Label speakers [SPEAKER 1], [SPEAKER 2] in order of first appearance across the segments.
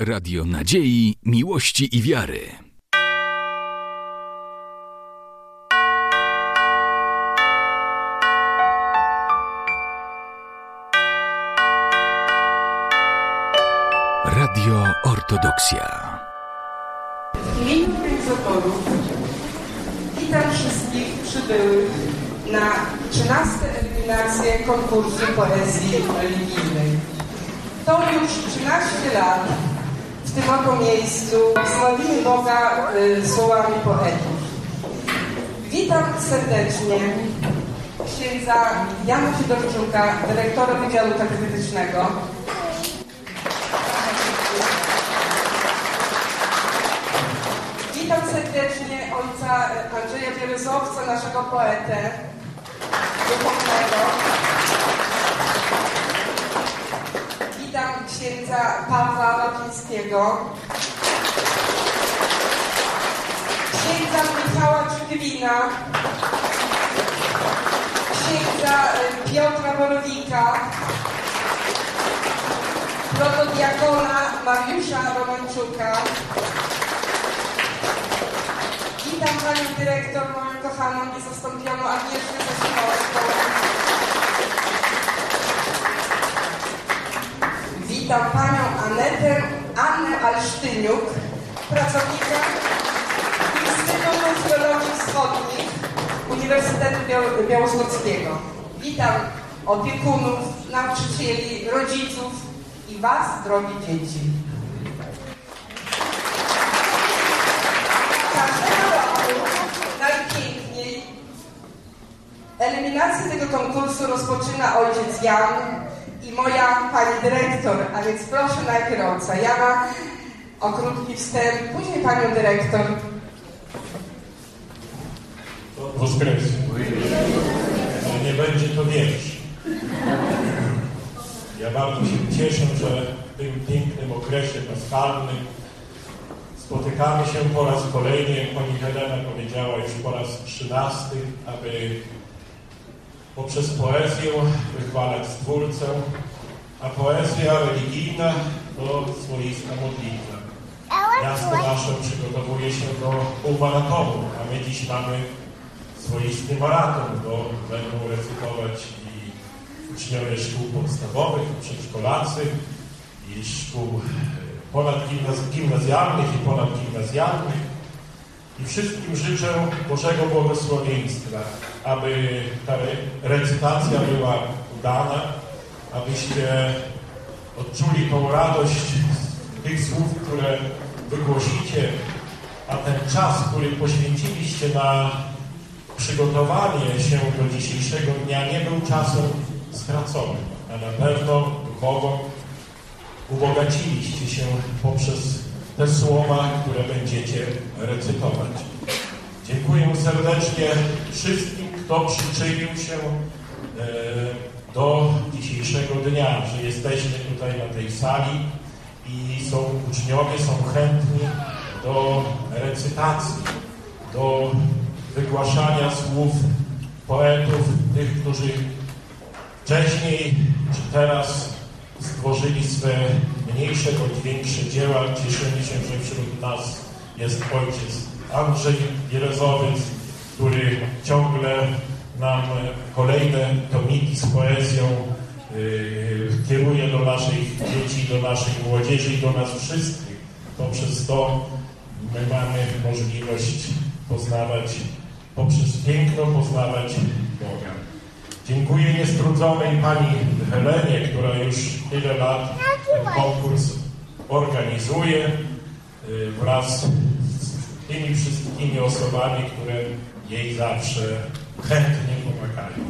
[SPEAKER 1] Radio Nadziei, Miłości i Wiary. Radio Ortodoksja.
[SPEAKER 2] W imieniu organizatorów witam wszystkich przybyłych na 13 eliminację konkursu poezji religijnej. To już 13 lat w tym oto miejscu sławimy Boga y, słowami poetów. Witam serdecznie księdza Jana Fidorczuka, dyrektora Wydziału Katechetycznego, Witam serdecznie ojca Andrzeja Bierezowca, naszego poetę duchownego. Witam księdza Pawła Lapińskiego. Księdza Michała Czygwina. Księdza y, Piotra Borowika. Protodiakona Mariusza Romanczuka. Witam Panią Dyrektor, moją kochaną, niezastąpioną Agnieszkę Zasimowską. Witam Panią Anetę, Annę Alsztyniuk, pracownika Instytutu Filologii Wschodnich Uniwersytetu Biał- Białostockiego. Witam opiekunów, nauczycieli, rodziców i Was, drogie dzieci. Każdego roku najpiękniej eliminację tego konkursu rozpoczyna ojciec Jan i moja pani dyrektor, a więc proszę najpierw Jana o krótki wstęp, później panią dyrektor.
[SPEAKER 3] Woskres. Ale nie będzie to wiersz. Ja bardzo się cieszę, że w tym pięknym okresie paschalnym spotykamy się po raz kolejny, jak pani Helena powiedziała, już po raz trzynasty, aby poprzez poezję wychwalać Stwórcę, a poezja religijna to swoista modlitwa. Miasto nasze przygotowuje się do półmaratonu, a my dziś mamy swoisty maraton, bo będą recytować i uczniowie szkół podstawowych, przedszkolacy, i szkół ponadgimnazjalnych i ponadgimnazjalnych. I wszystkim życzę Bożego błogosławieństwa, aby ta re- recytacja była udana, abyście odczuli tą radość z tych słów, które wygłosicie, a ten czas, który poświęciliście na przygotowanie się do dzisiejszego dnia nie był czasem straconym, a na pewno duchowo ubogaciliście się poprzez te słowa, które będziecie recytować. Dziękuję serdecznie wszystkim, kto przyczynił się e, do dzisiejszego dnia, że jesteśmy tutaj na tej sali i są uczniowie, są chętni do recytacji, do wygłaszania słów poetów, tych, którzy wcześniej czy teraz stworzyli swe mniejsze bądź większe dzieła. Cieszymy się, że wśród nas jest ojciec Andrzej Jerezowiec, który ciągle nam kolejne tomiki z poezją yy, kieruje do naszych dzieci, do naszej młodzieży i do nas wszystkich. Poprzez to my mamy możliwość poznawać, poprzez piękno poznawać Boga. Dziękuję niestrudzonej pani Helenie, która już tyle lat ten konkurs organizuje y, wraz z tymi wszystkimi osobami, które jej zawsze chętnie pomagają.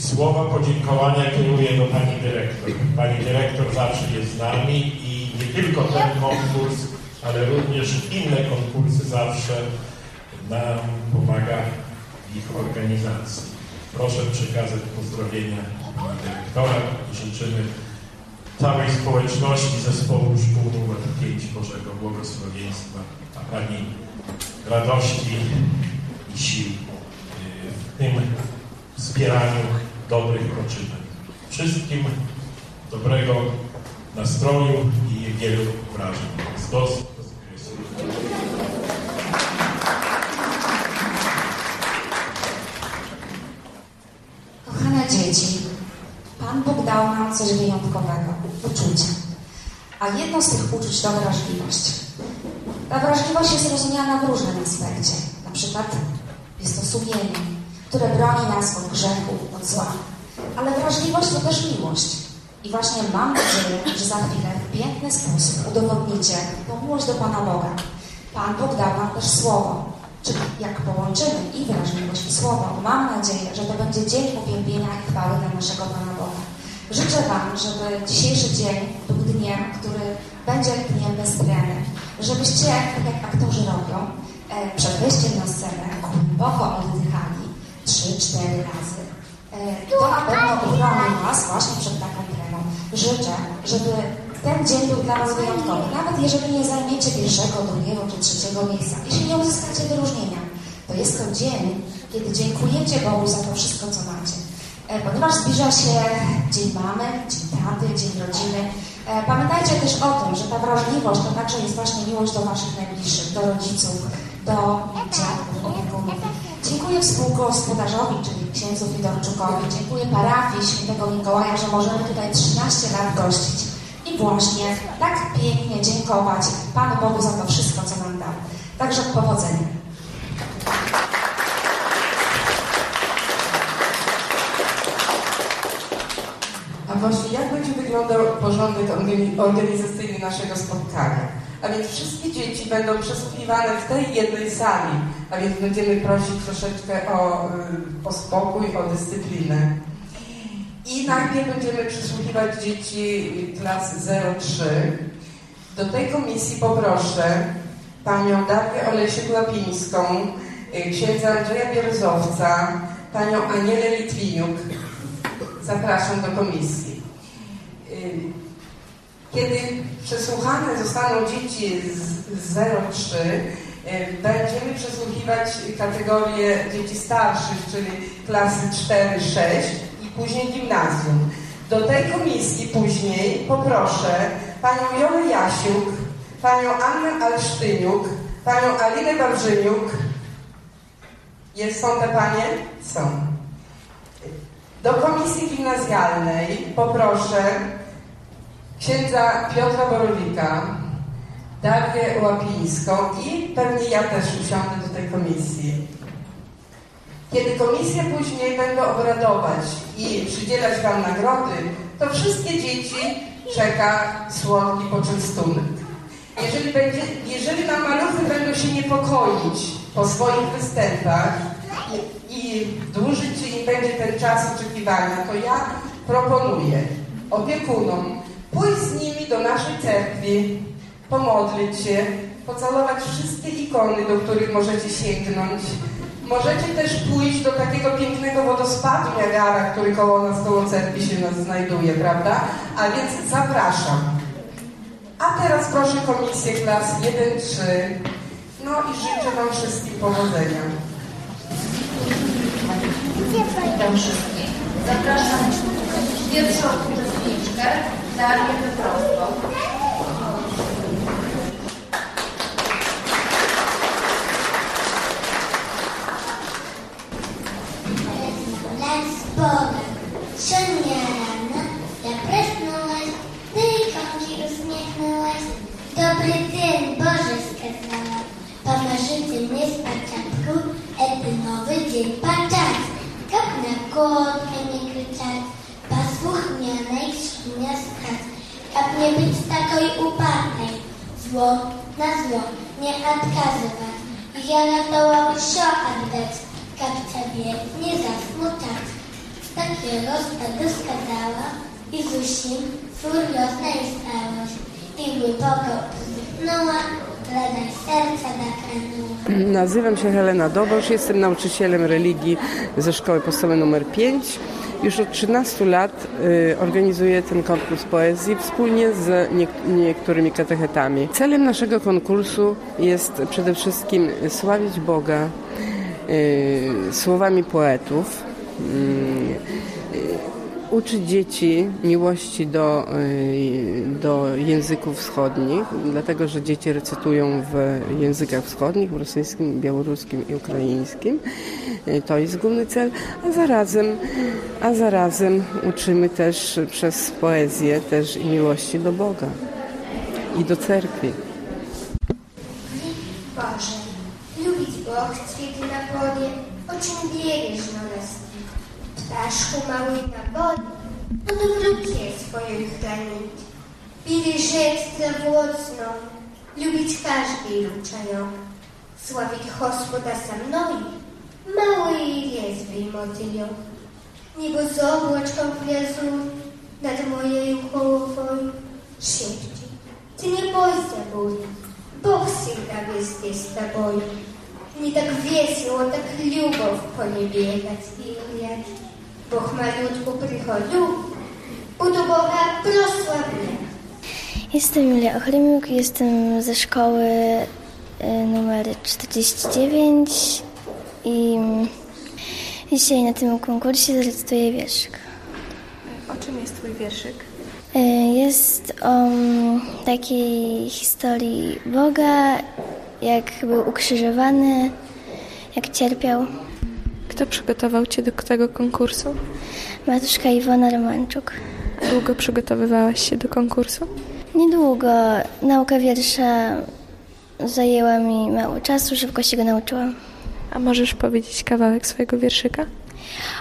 [SPEAKER 3] Słowa podziękowania kieruję do pani dyrektor. Pani dyrektor zawsze jest z nami i nie tylko ten konkurs, ale również inne konkursy zawsze nam pomaga w ich organizacji. Proszę przekazać pozdrowienia pana dyrektora i życzymy całej społeczności Zespołu Szkół nr 5 Bożego Błogosławieństwa, a Pani radości i sił yy, w tym wspieraniu dobrych poczynań. Wszystkim dobrego nastroju i wielu wrażeń. Stos, Jezus
[SPEAKER 4] Kochane dzieci, Pan Bóg dał nam coś wyjątkowego uczucia. A jedno z tych uczuć to wrażliwość. Ta wrażliwość jest rozumiana w różnym aspekcie. Na przykład jest to sumienie, które broni nas od grzechu, od zła. Ale wrażliwość to też miłość. I właśnie mam nadzieję, że za chwilę w piękny sposób udowodnicie tą miłość do Pana Boga. Pan Bóg dał nam też Słowo. Czyli jak połączymy i wrażliwość i Słowo, mam nadzieję, że to będzie dzień uwielbienia i chwały dla naszego Pana Boga. Życzę Wam, żeby dzisiejszy dzień był dniem, który będzie dniem bezbrany. Żebyście, tak jak aktorzy robią, e, przed wejściem na scenę głęboko oddychali trzy, cztery razy. E, to na pewno uchroni Was właśnie przed taką tremą. Życzę, żeby ten dzień był dla Was wyjątkowy. Nawet jeżeli nie zajmiecie pierwszego, drugiego czy trzeciego miejsca, jeśli nie uzyskacie wyróżnienia, to jest to dzień, kiedy dziękujecie Bogu za to wszystko, co macie. E, Ponieważ zbliża się Dzień Mamy, Dzień Taty, Dzień Rodziny, pamiętajcie też o tym, że ta wrażliwość to także jest właśnie miłość do Waszych najbliższych, do rodziców, do dziadków, opiekunów. Dziękuję współgospodarzowi, czyli księdzu Fidorczukowi, dziękuję parafii świętego Mikołaja, że możemy tutaj 13 lat gościć i właśnie tak pięknie dziękować Panu Bogu za to wszystko, co nam dał. Także powodzenia.
[SPEAKER 2] Właśnie jak będzie wyglądał porządek organi- organizacyjny naszego spotkania? A więc wszystkie dzieci będą przesłuchiwane w tej jednej sali, a więc będziemy prosić troszeczkę o, y, o spokój, o dyscyplinę. I najpierw będziemy przesłuchiwać dzieci klas 03. Do tej komisji poproszę panią Darię Olesię-Glapińską, y, księdza Andrzeja Bierzowca, panią Anielę Litwiniuk, Zapraszam do komisji. Kiedy przesłuchane zostaną dzieci z 03, ym, będziemy przesłuchiwać kategorię dzieci starszych, czyli klasy 4-6 i później gimnazjum. Do tej komisji później poproszę panią Jolę Jasiuk, panią Annę Alsztyniuk, panią Alinę Wawrzyniuk. Jest, są te panie? Są. Do komisji gimnazjalnej poproszę księdza Piotra Borowika, Darię Łapińską i pewnie ja też usiądę do tej komisji. Kiedy komisje później będą obradować i przydzielać Wam nagrody, to wszystkie dzieci czeka słodki poczęstunek. Jeżeli, będzie, jeżeli nam maluchy będą się niepokoić po swoich występach i, i dłużyć im będzie ten czas oczekiwania, to ja proponuję opiekunom pójść z nimi do naszej cerkwi, pomodlić się, pocalować wszystkie ikony, do których możecie sięgnąć. Możecie też pójść do takiego pięknego wodospadu Niagara, który koło nas, koło cerkwi się nas znajduje, prawda? A więc zapraszam. A teraz proszę komisję klas 1-3. No i życzę Wam wszystkim powodzenia.
[SPEAKER 4] Witam wszystkich. Zapraszam pierwszą uczestniczkę, Darię Wyprostą.
[SPEAKER 5] Boga. Siódmia rana, ja prysnąłeś, ty kąci uśmiechnąłeś. Dobry dzień, Boże skazała. Pomarzycie mnie z paciatku, ety nowy dzień paczać. Kap na kłodkę nie kryczać, posłuchnianej świnia skać. Kap nie być takiej upartej, zło na zło nie odkazywać. Ja ratował się oddać, kap ciebie nie zasmucać. Takiego stadu skazała i Zusim furiozna i stałaś. I głęboko uzdechnęła, nakręciła.
[SPEAKER 2] Nazywam się Helena Dobosz, jestem nauczycielem religii ze szkoły podstawowej nr 5. Już od 13 lat y, organizuję ten konkurs poezji wspólnie z nie, niektórymi katechetami. Celem naszego konkursu jest przede wszystkim sławić Boga y, słowami poetów, y, uczyć dzieci miłości do, y, do języków wschodnich, dlatego że dzieci recytują w językach wschodnich, w rosyjskim, białoruskim i ukraińskim. Y, To jest główny cel, a zarazem, a zarazem uczymy też przez poezję też i miłości do Boga i do cerkwi.
[SPEAKER 6] Boże, lubić ćwieki na o czym wierzysz na nas? Ptaszku mały na wodzie, on w lukie swojej chranić. Bili rzecz zdrowotną, lubić każdy luczają. Sławić Gospoda sa mną, mały jest wyjmotyją. Niebo z obłaczką gwiazdu nad mojej głową szepci. Ty nie bójся, bój, Бог всегда везде с тобой. Не так весело, так любовь по небе бегать и гулять. Бог малютку приходу, буду Бога прославлять.
[SPEAKER 7] Jestem Julia Ochremiuk, jestem ze szkoły e, numer 49 i mm, dzisiaj na tym konkursie zarecytuję wierszyk.
[SPEAKER 8] O czym jest Twój wierszyk?
[SPEAKER 7] E, Jest o mm, takiej historii Boga, jak był ukrzyżowany, jak cierpiał.
[SPEAKER 8] Kto przygotował Cię do tego konkursu?
[SPEAKER 7] Matuszka Iwona Romanczuk.
[SPEAKER 8] Długo przygotowywałaś się do konkursu?
[SPEAKER 7] Niedługo nauka wiersza zajęła mi mało czasu, szybko się go nauczyłam.
[SPEAKER 8] A możesz powiedzieć kawałek swojego wierszyka?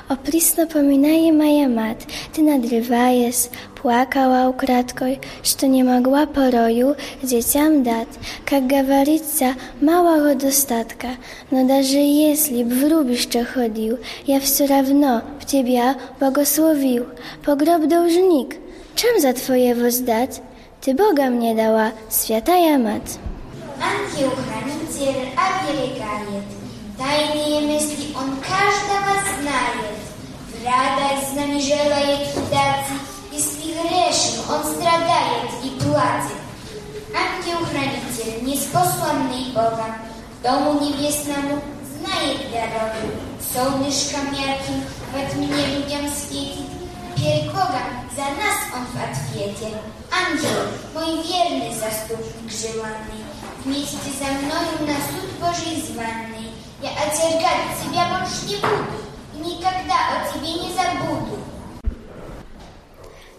[SPEAKER 7] Оприсно поминая моя мать, ты надрываясь, плакала украдкой, что не могла порою детям дать, как говорится, малого достатка. Но даже если б в рубище ходил, я все равно в тебя благословил. Погроб должник, чем за твое воздать? Ты Бога мне дала, святая мать.
[SPEAKER 6] Ангел-хранитель оберегает, тайные мысли он каждого знает. В радость с нами желает кидаться, если грешим, он страдает и платит. Ангел-хранитель, неспосланный Богом, к дому небесному знает дорогу. Солнышком ярким во тьме людям светит, перед Богом за нас он в ответе. Ангел, мой верный заступник желанный, вместе за мною на суд Божий званный. Я отвергать тебя больше не буду, и никогда о тебе не забуду.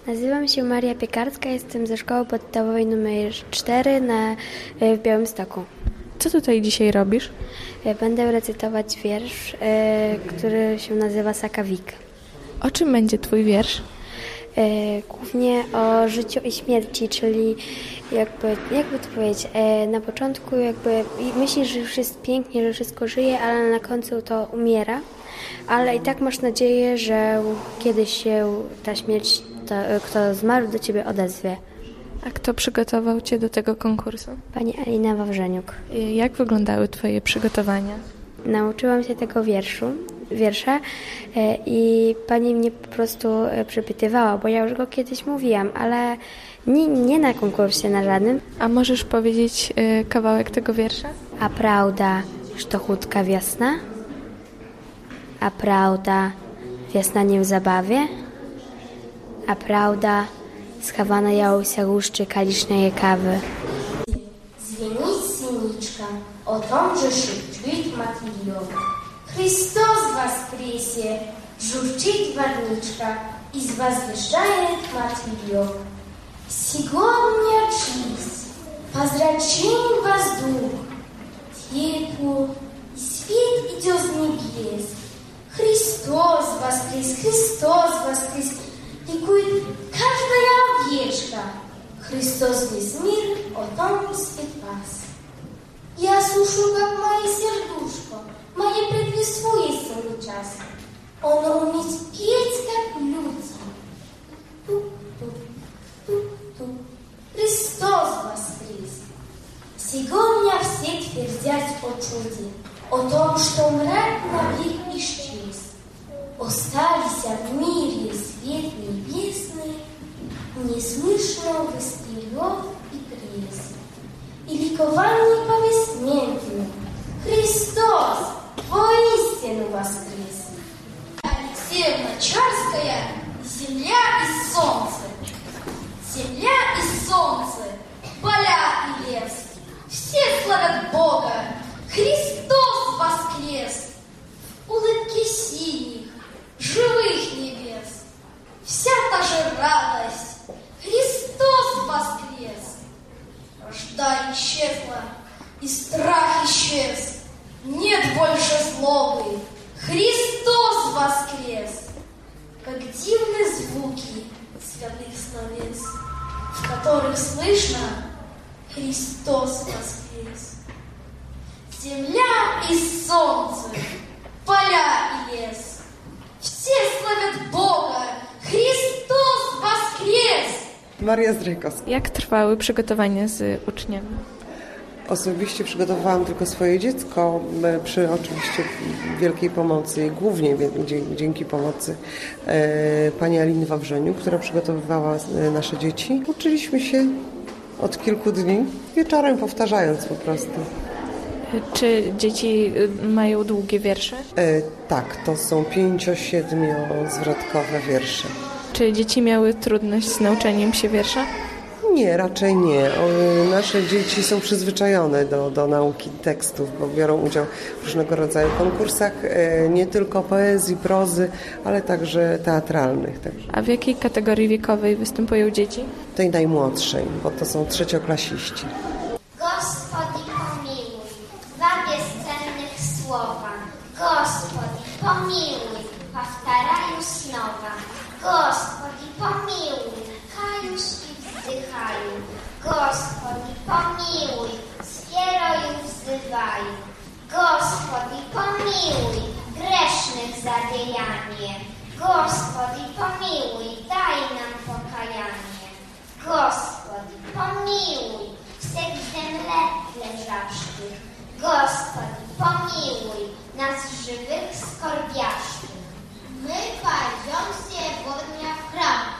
[SPEAKER 9] Nazywam się Maria Piekarska, jestem ze szkoły podstawowej nr 4 na, w Białymstoku.
[SPEAKER 8] Co tutaj dzisiaj robisz?
[SPEAKER 9] E, Będę recytować wiersz, e, który się nazywa Sakawik.
[SPEAKER 8] O czym będzie Twój wiersz?
[SPEAKER 9] E, Głównie o życiu i śmierci, czyli jakby, jakby to powiedzieć, e, na początku jakby myślisz, że już jest pięknie, że wszystko żyje, ale na końcu to umiera. Ale i tak masz nadzieję, że kiedyś się ta śmierć, to, kto zmarł, do ciebie odezwie.
[SPEAKER 8] A kto przygotował Cię do tego konkursu?
[SPEAKER 9] Pani Alina Wawrzeniuk.
[SPEAKER 8] Jak wyglądały Twoje przygotowania?
[SPEAKER 9] Nauczyłam się tego wierszu, wiersza e, i pani mnie po prostu e, przepytywała, bo ja już go kiedyś mówiłam, ale nie, nie na konkursie na żadnym.
[SPEAKER 8] A możesz powiedzieć y, kawałek tego wiersza?
[SPEAKER 9] A prawda, że to chudka wiosna? A prawda, wiosna nie w zabawie? A prawda, schowana jałcia łuszczy kalicznej kawy?
[SPEAKER 6] Звенит синичка, о том же шепчет мотылек. Христос воскресе, журчит водичка, из возвещает мотылек. Сегодня чист, позрачен воздух, тепло, и свет идет с небес. Христос воскрес, Христос воскрес, ликует каждая овечка. Христос весь мир о том спас. Я слушаю, как мое сердушко, мое предписует свой час. Оно как люди. Туп-туп-туп-туп. Христос воскрес! Сегодня все твердят о чуде, о том, что мрак навек исчез. Остались в мире свет небесный, не слышно выстрелов и крест. И ликование по бессмертию. Христос воистину воскрес! Алексеевна Чарская
[SPEAKER 10] Земля и солнце, земля и солнце, поля и лес.
[SPEAKER 8] Trwały przygotowania z uczniami?
[SPEAKER 11] Osobiście przygotowałam tylko swoje dziecko przy oczywiście wielkiej pomocy, głównie dzięki pomocy e, pani Aliny Wawrzeniu, która przygotowywała e, nasze dzieci. Uczyliśmy się od kilku dni, wieczorem powtarzając po prostu.
[SPEAKER 8] Czy dzieci y, mają długie wiersze?
[SPEAKER 11] E, tak, to są pięcio-siedmiozwrotkowe wiersze.
[SPEAKER 8] Czy dzieci miały trudność z nauczeniem się wiersza?
[SPEAKER 11] Nie, raczej nie. Nasze dzieci są przyzwyczajone do, do nauki tekstów, bo biorą udział w różnego rodzaju konkursach, e, nie tylko poezji, prozy, ale także teatralnych. Także
[SPEAKER 8] A w jakiej kategorii wiekowej występują dzieci?
[SPEAKER 11] tej najmłodszej, bo to są trzecioklasiści.
[SPEAKER 12] Gospodi pomiłuj, dwa bezcennych słowa. Gospodi pomiłuj, powtarają snowa. Gospodi pomiłuj, kajusz i wzdychają pomiłuj, świero już wzywaj. Gospodi, pomiłuj, grzesznych zadziejanie. Gospodi, pomiłuj, daj nam pokajanie. Gospodi, pomiłuj, wstek zemlet leżawszych. Gospodi, pomiłuj, nas żywych skorbiaszczych. My paziom się w.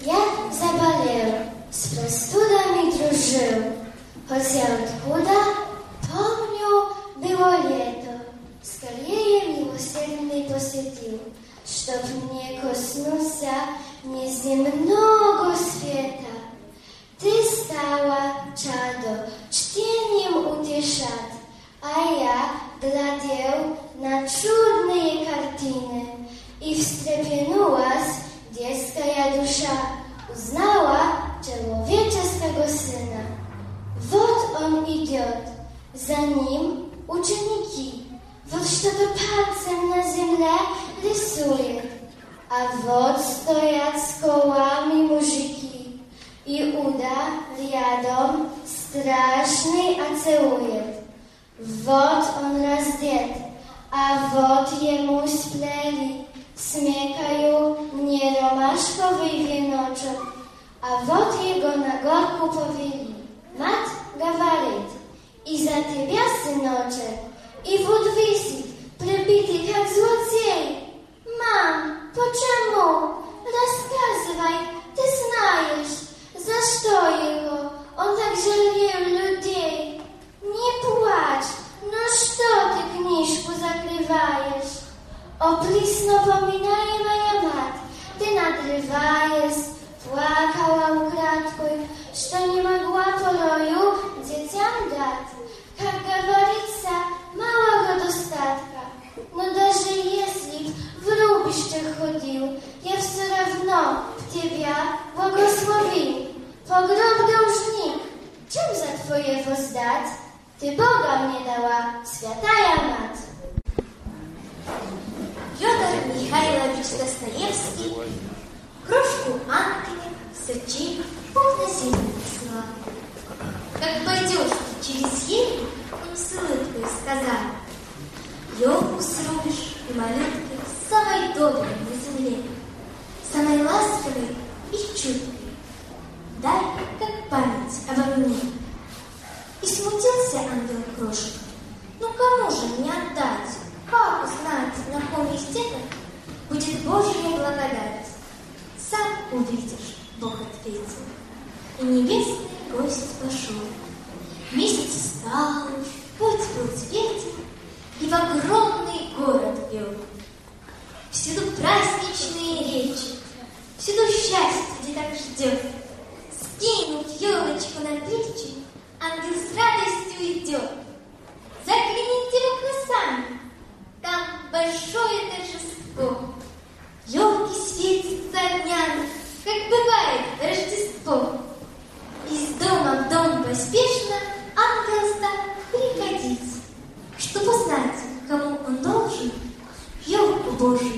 [SPEAKER 12] дорогой, дом пришел и в твой, и в мой. Все слезы радости из глаз, ведь Христос воскрес для нас.
[SPEAKER 13] Я заболел, с простудами дружил, хотя откуда, помню, было лето. Скорее милосердный посетил, чтоб мне коснулся неземного света. Ты стала, чадо, чтением утешать, а я глядел на чудные картины, и встрепенулась Bielska ja dusza uznała człowiecze swego syna. Wod on idiot, za nim uczyniki. Wod sztowy palcem na ziemię rysuje, a wod stojat z kołami muzyki i uda riadom strasznej aceuje. Wod on raz razdiet, a wod jemu spleli. смекаю мне ромашковый веночек, а вот его на горку повели. Мать говорит, и за тебя, сыночек, и вот висит, прибитый как злодей. Мам, почему? Рассказывай, ты знаешь, за что его? Он так жалел людей. Не плачь, ну что ты книжку закрываешь? О, присно поминаемая мать, ты надрываясь, плакала украдкой, что не могла порою детям дать. Как говорится, малого достатка. Но даже если б в рубище ходил, я все равно тебя благословил. Погроб должник, чем за твое воздать? Ты Бога мне дала, святая мать.
[SPEAKER 12] Федор Михайлович Достоевский кружку Англии, на землю славы. Как пойдешь ты через ель, им с улыбкой сказали. Елку срубишь и малютки самой доброй на земле, самой ласковой
[SPEAKER 5] Боже,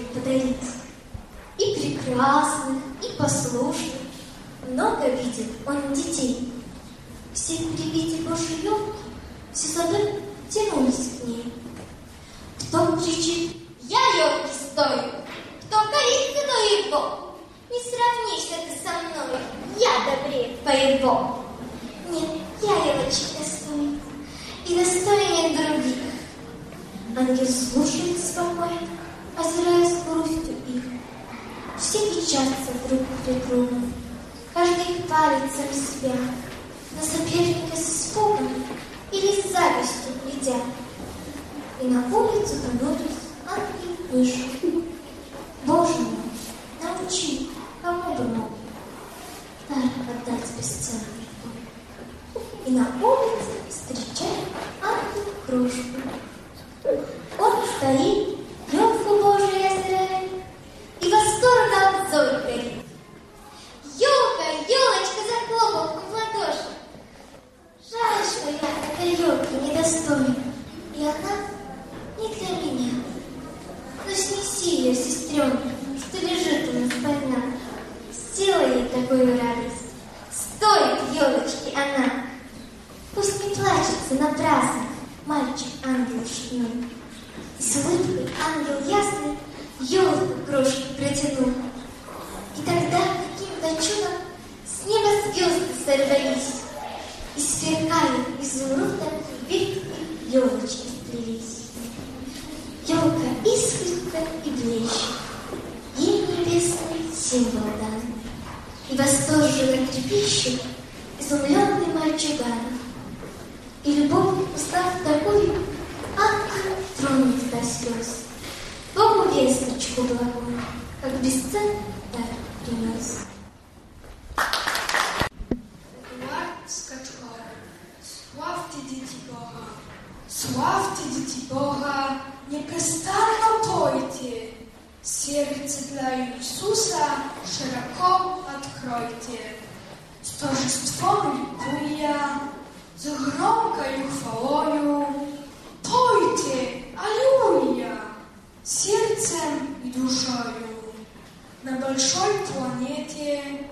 [SPEAKER 5] Сердце для Иисуса широко откройте, С
[SPEAKER 14] торжеством ликуя, с громкою хвалою, Пойте, аллилуйя, Сердцем и душою. На большой планете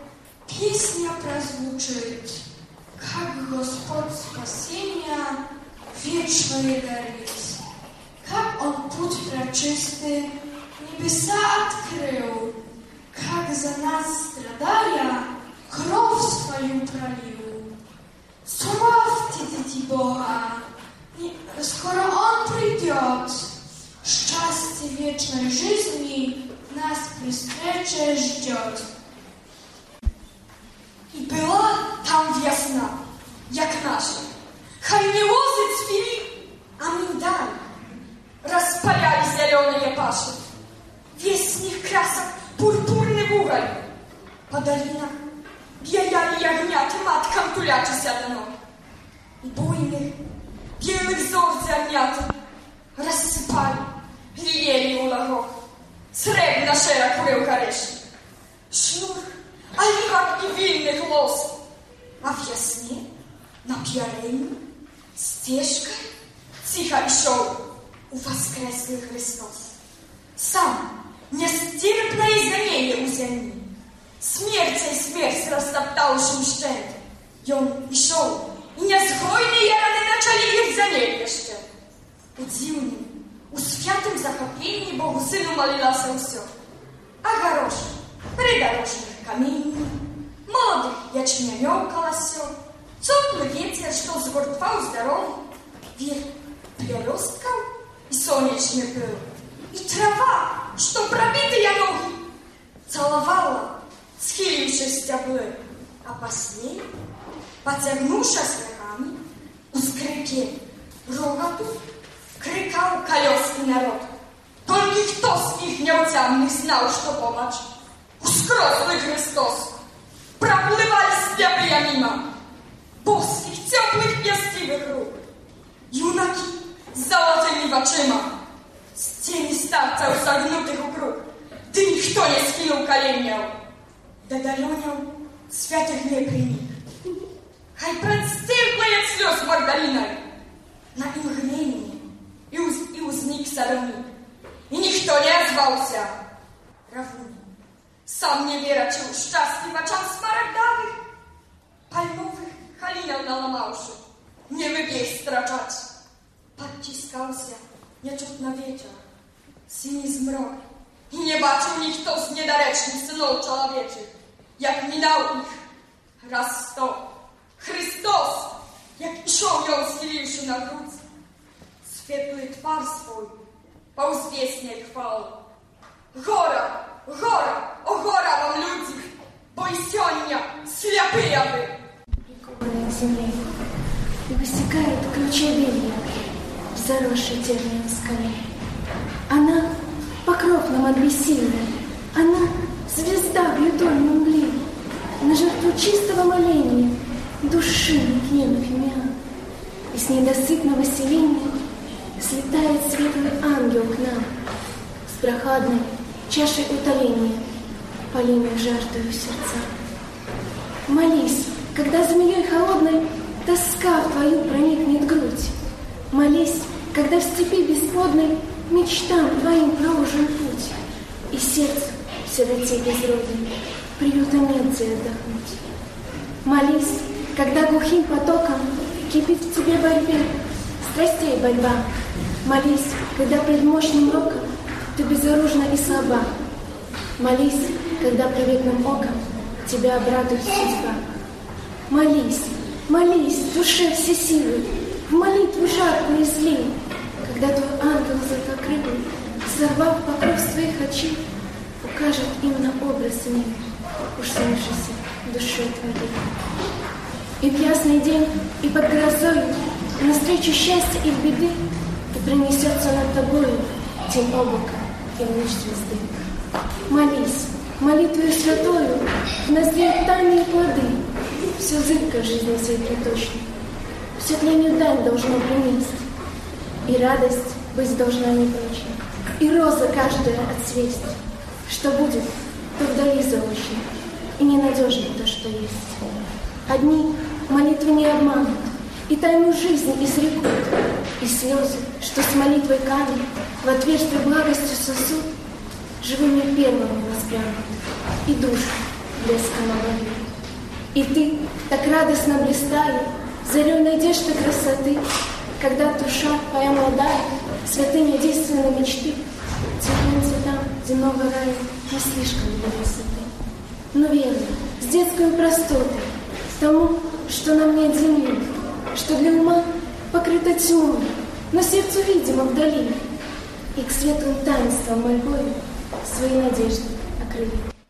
[SPEAKER 14] Песня прозвучит, Как Господь спасения Вечное дарит, Как Он путь прочистый, небеса открыл, как за нас страдая, кровь свою пролил. Славьте, дети Бога, скоро Он придет. Счастье вечной жизни нас при встрече ждет. И была там весна, як наша. Хай не возы цвели, а миндаль. Распаляли зеленые пашут. Wieśni krasak, purpurny buwel. Padalina, biejali jagniaki, matka tulaczy siadaną. I bujnych, białych zorcy jagniaty. слепые мимо boskich, ciepłych, piaskliwych ruch. Junaki z założonymi oczyma, z cieni starca u zagnutych u kruk, gdy nikto nie skinął kaleniał. Dadalonią światych nie przynik. Haj przedstywkła jak слез Magdalinej. Na im gnienie i, uz, i uznik salonik. I nikto nie zwałся. Rawuni, sam nie biera cię szczęśliwa czas smaragdowych, palmowych, Halina nalamałszy, nie wybieś straczać. Podciskał się, nieczut na wieczór, sini zmrok i nie baczył nikto z niedarecznych synów człowieczych, jak minął ich raz sto. Chrystus, jak iszą ją schyliwszy na wrót, świetły twar swój, pouzwiesnie chwał. Gora, gora, o gora wam ludzi, bo i sionia, ślepy ja wy.
[SPEAKER 15] К земле и высекает ключевелья в заросшей тернием скале. Она — покров нам от она — звезда в юдольной мгле, на жертву чистого моления души не фимиан. И с недосыпного селения слетает светлый ангел к нам с прохладной чашей утоления, полимых жаждою сердца. Молись, когда змеей холодной тоска в твою проникнет грудь. Молись, когда в степи бесплодной мечтам твоим проложен путь. И сердце в сироте безродной приюта нет где отдохнуть. Молись, когда глухим потоком кипит в тебе борьбе, страстей борьба. Молись, когда пред мощным роком ты безоружна и слаба. Молись, когда приветным оком тебя обрадует судьба. Молись, молись, душе все силы, в молитву жаркую излей, когда твой ангел золотокрылый, сорвав покров своих очей, укажет им на образ мир, уж снившийся душой твоей. И в ясный день, и под грозой, навстречу счастья и беды, и принесется над тобою тень облака и луч звезды. Молись, молитвою святою, назреют тайные плоды, все зыбко жизни сей приточной. Все тлению дань должно принести, и радость быть должна непрочной, и роза каждая отцветить. Что будет, то вдали заочно, и ненадежно то, что есть. Одни молитвы не обманут, и тайну жизни изрекут, и слезы, что с молитвой камень в отверстие благостью сосуд, живыми первыми воспрянут, и душу блеском обогрют. И ты, так радостно блистая, зарю надежды красоты, когда душа твоя молодая, святыня действенной мечты, цветным цветам земного рая не слишком для высоты. Но верно, с детской простотой, тому, что нам нет земли, что для ума покрыто тьмой, но сердцу видимо вдали, и к светлым таинствам мольбой свои надежды окрыли.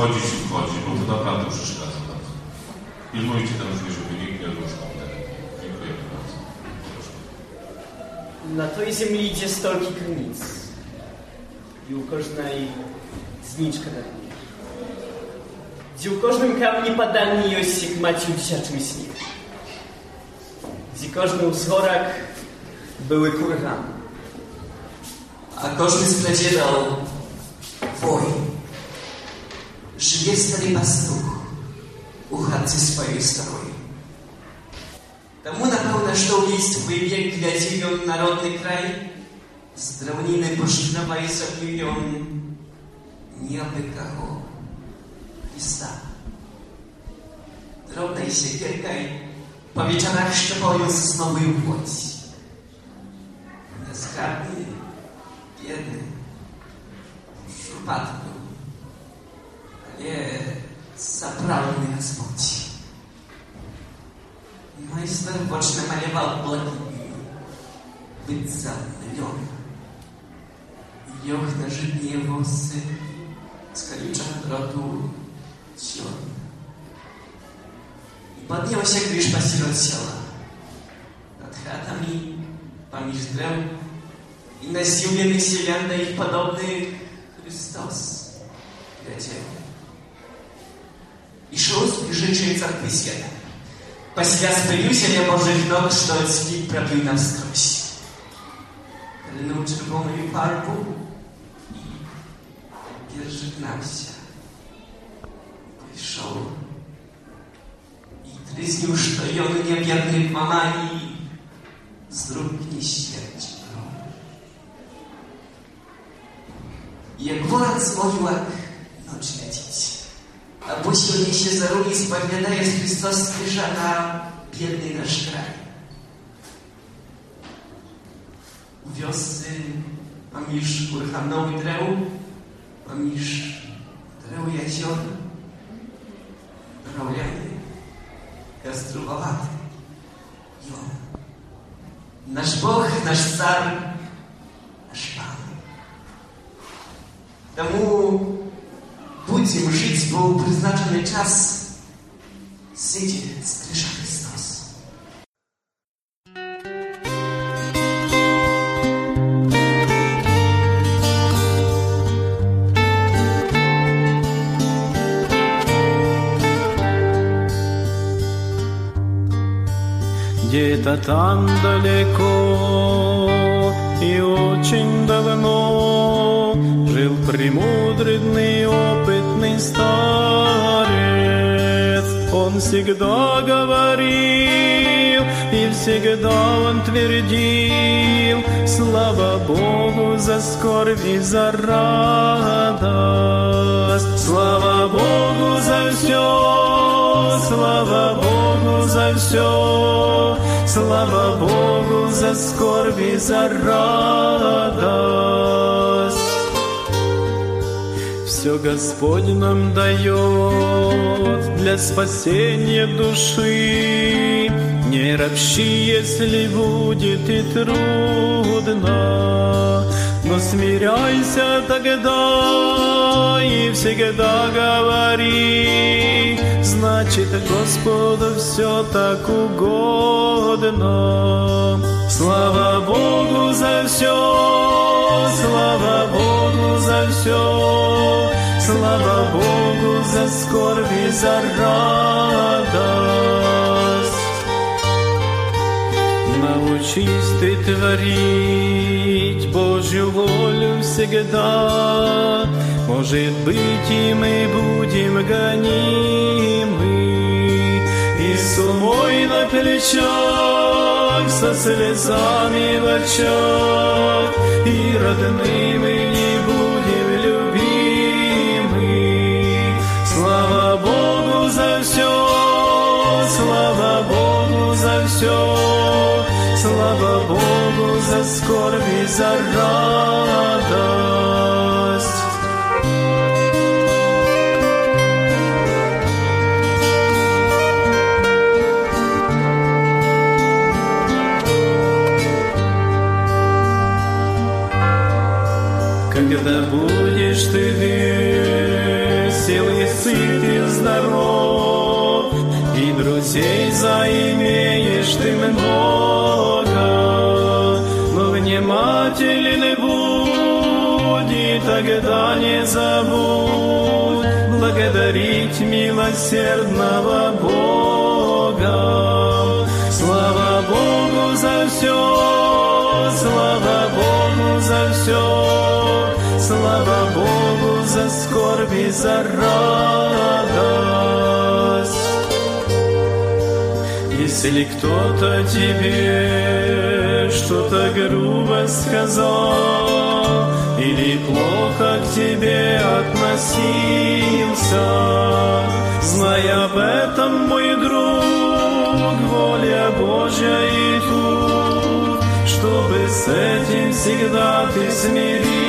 [SPEAKER 16] Wychodzić i wchodzić, bo to naprawdę przeszkadza bardzo. Pilnujcie ten drzwi, żeby nikt nie ruszał. Dziękuję bardzo.
[SPEAKER 17] Na tej ziemi idzie stolki krynic i u każdej zniczka na dnie. Gdzie u każdym kamni padanie jest jak macił dzieciaczym śnieg. Gdzie każdy uschorak były kurhan.
[SPEAKER 18] A każdy spledziedał woj Żyje stary pastuch u chatce swojej starej. Тому, напевно, що в лістві вік для зільон народний край, з древнини пошкнова і заб'юйон, ніби кого іста. Drobnej siekierkaj po wieczorach szczepoją sosnowy płoć. Niezgrabny, biedny, szurpatny, jest zaprawny Господь. Майстер Бож намалював блакитні лиця льон. Йох на житні воси, скалюча дроту Под него поднялся криш посеред села. Над хатами, поміж древ, і насілених селян до їх подобний Христос летів. Chrystus, wiedział. I szł zbliżyć церкви света. Пасля спилюся я Божих ног, що світ пробив навскрозь. Линув червоною фарбу і pierżegnawся. Wyszł i tryznił sztojony niewiernych mamani z dróg nieśmierci. Jak wolat z mogiłek noc lecieć. Bóg niesie za rugi spowiadaje Chrystus krzyża na biedny nasz kraj. U wiosny mam już uruchamnowy dreł, mam już jastrubowaty. I on, nasz Bóg, nasz Car, nasz Pan. bo u wyznaczony czas sydzie z krzyża Chrystus.
[SPEAKER 19] Где-то там далеко и очень давно жил премудрый старец. Он всегда говорил и всегда он твердил Слава Богу за скорбь и за радость Слава Богу за все, слава Богу за все Слава Богу за скорбь и за радость все Господь нам дает для спасения души. Не ропщи, если будет и трудно, но смиряйся тогда и всегда говори, значит Господу все так угодно. Слава Богу за все, слава Богу за все, слава Богу за скорбь и за радость. Научись ты творить Божью волю всегда, может быть и мы будем гонимы, и с умой на плечах, со слезами в очах, и родными все, слава Богу за скорбь и за радость. Когда будешь ты весел и сыт и здоров, И друзей заимеешь ты много, Но внимательный будь, и тогда не забудь Благодарить милосердного Бога. Слава Богу за все, слава Богу за все, слава Богу за скорбь и за радость. Если кто-то тебе что-то грубо сказал или плохо к тебе относился, знай об этом, мой друг, воля Божья и тут, чтобы с этим всегда ты смирился.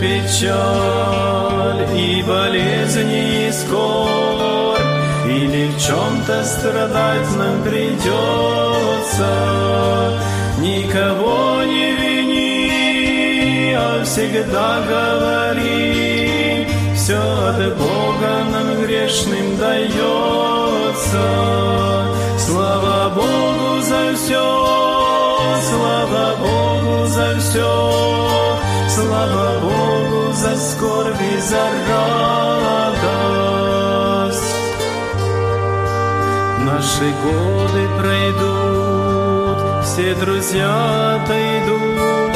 [SPEAKER 19] Печаль и болезни и скорбь, или в чем-то страдать нам придется, никого не вини, а всегда говори, все от Бога нам грешным дается. Слава Богу за все, слава Богу за все, слава Богу Наши годы пройдут, все друзья отойдут,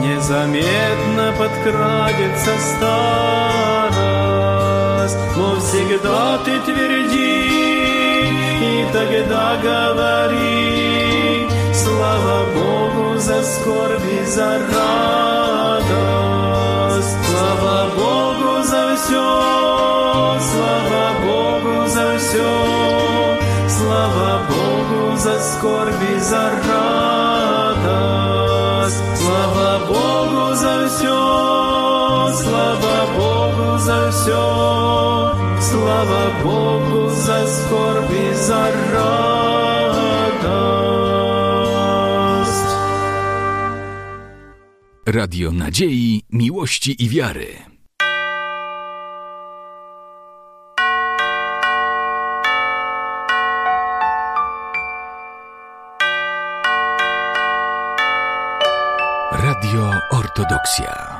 [SPEAKER 19] Незаметно подкрадется старость, Но всегда ты тверди и тогда говори, Слава Богу за скорбь и за радость, Слава Богу за все, слава Богу за все, Слава Богу за скорбь и за радость, Слава Богу за все, слава Богу за все, слава Богу за скорбь и за радость.
[SPEAKER 1] Radio Nadziei, Miłości i Wiary. Ortodoksja.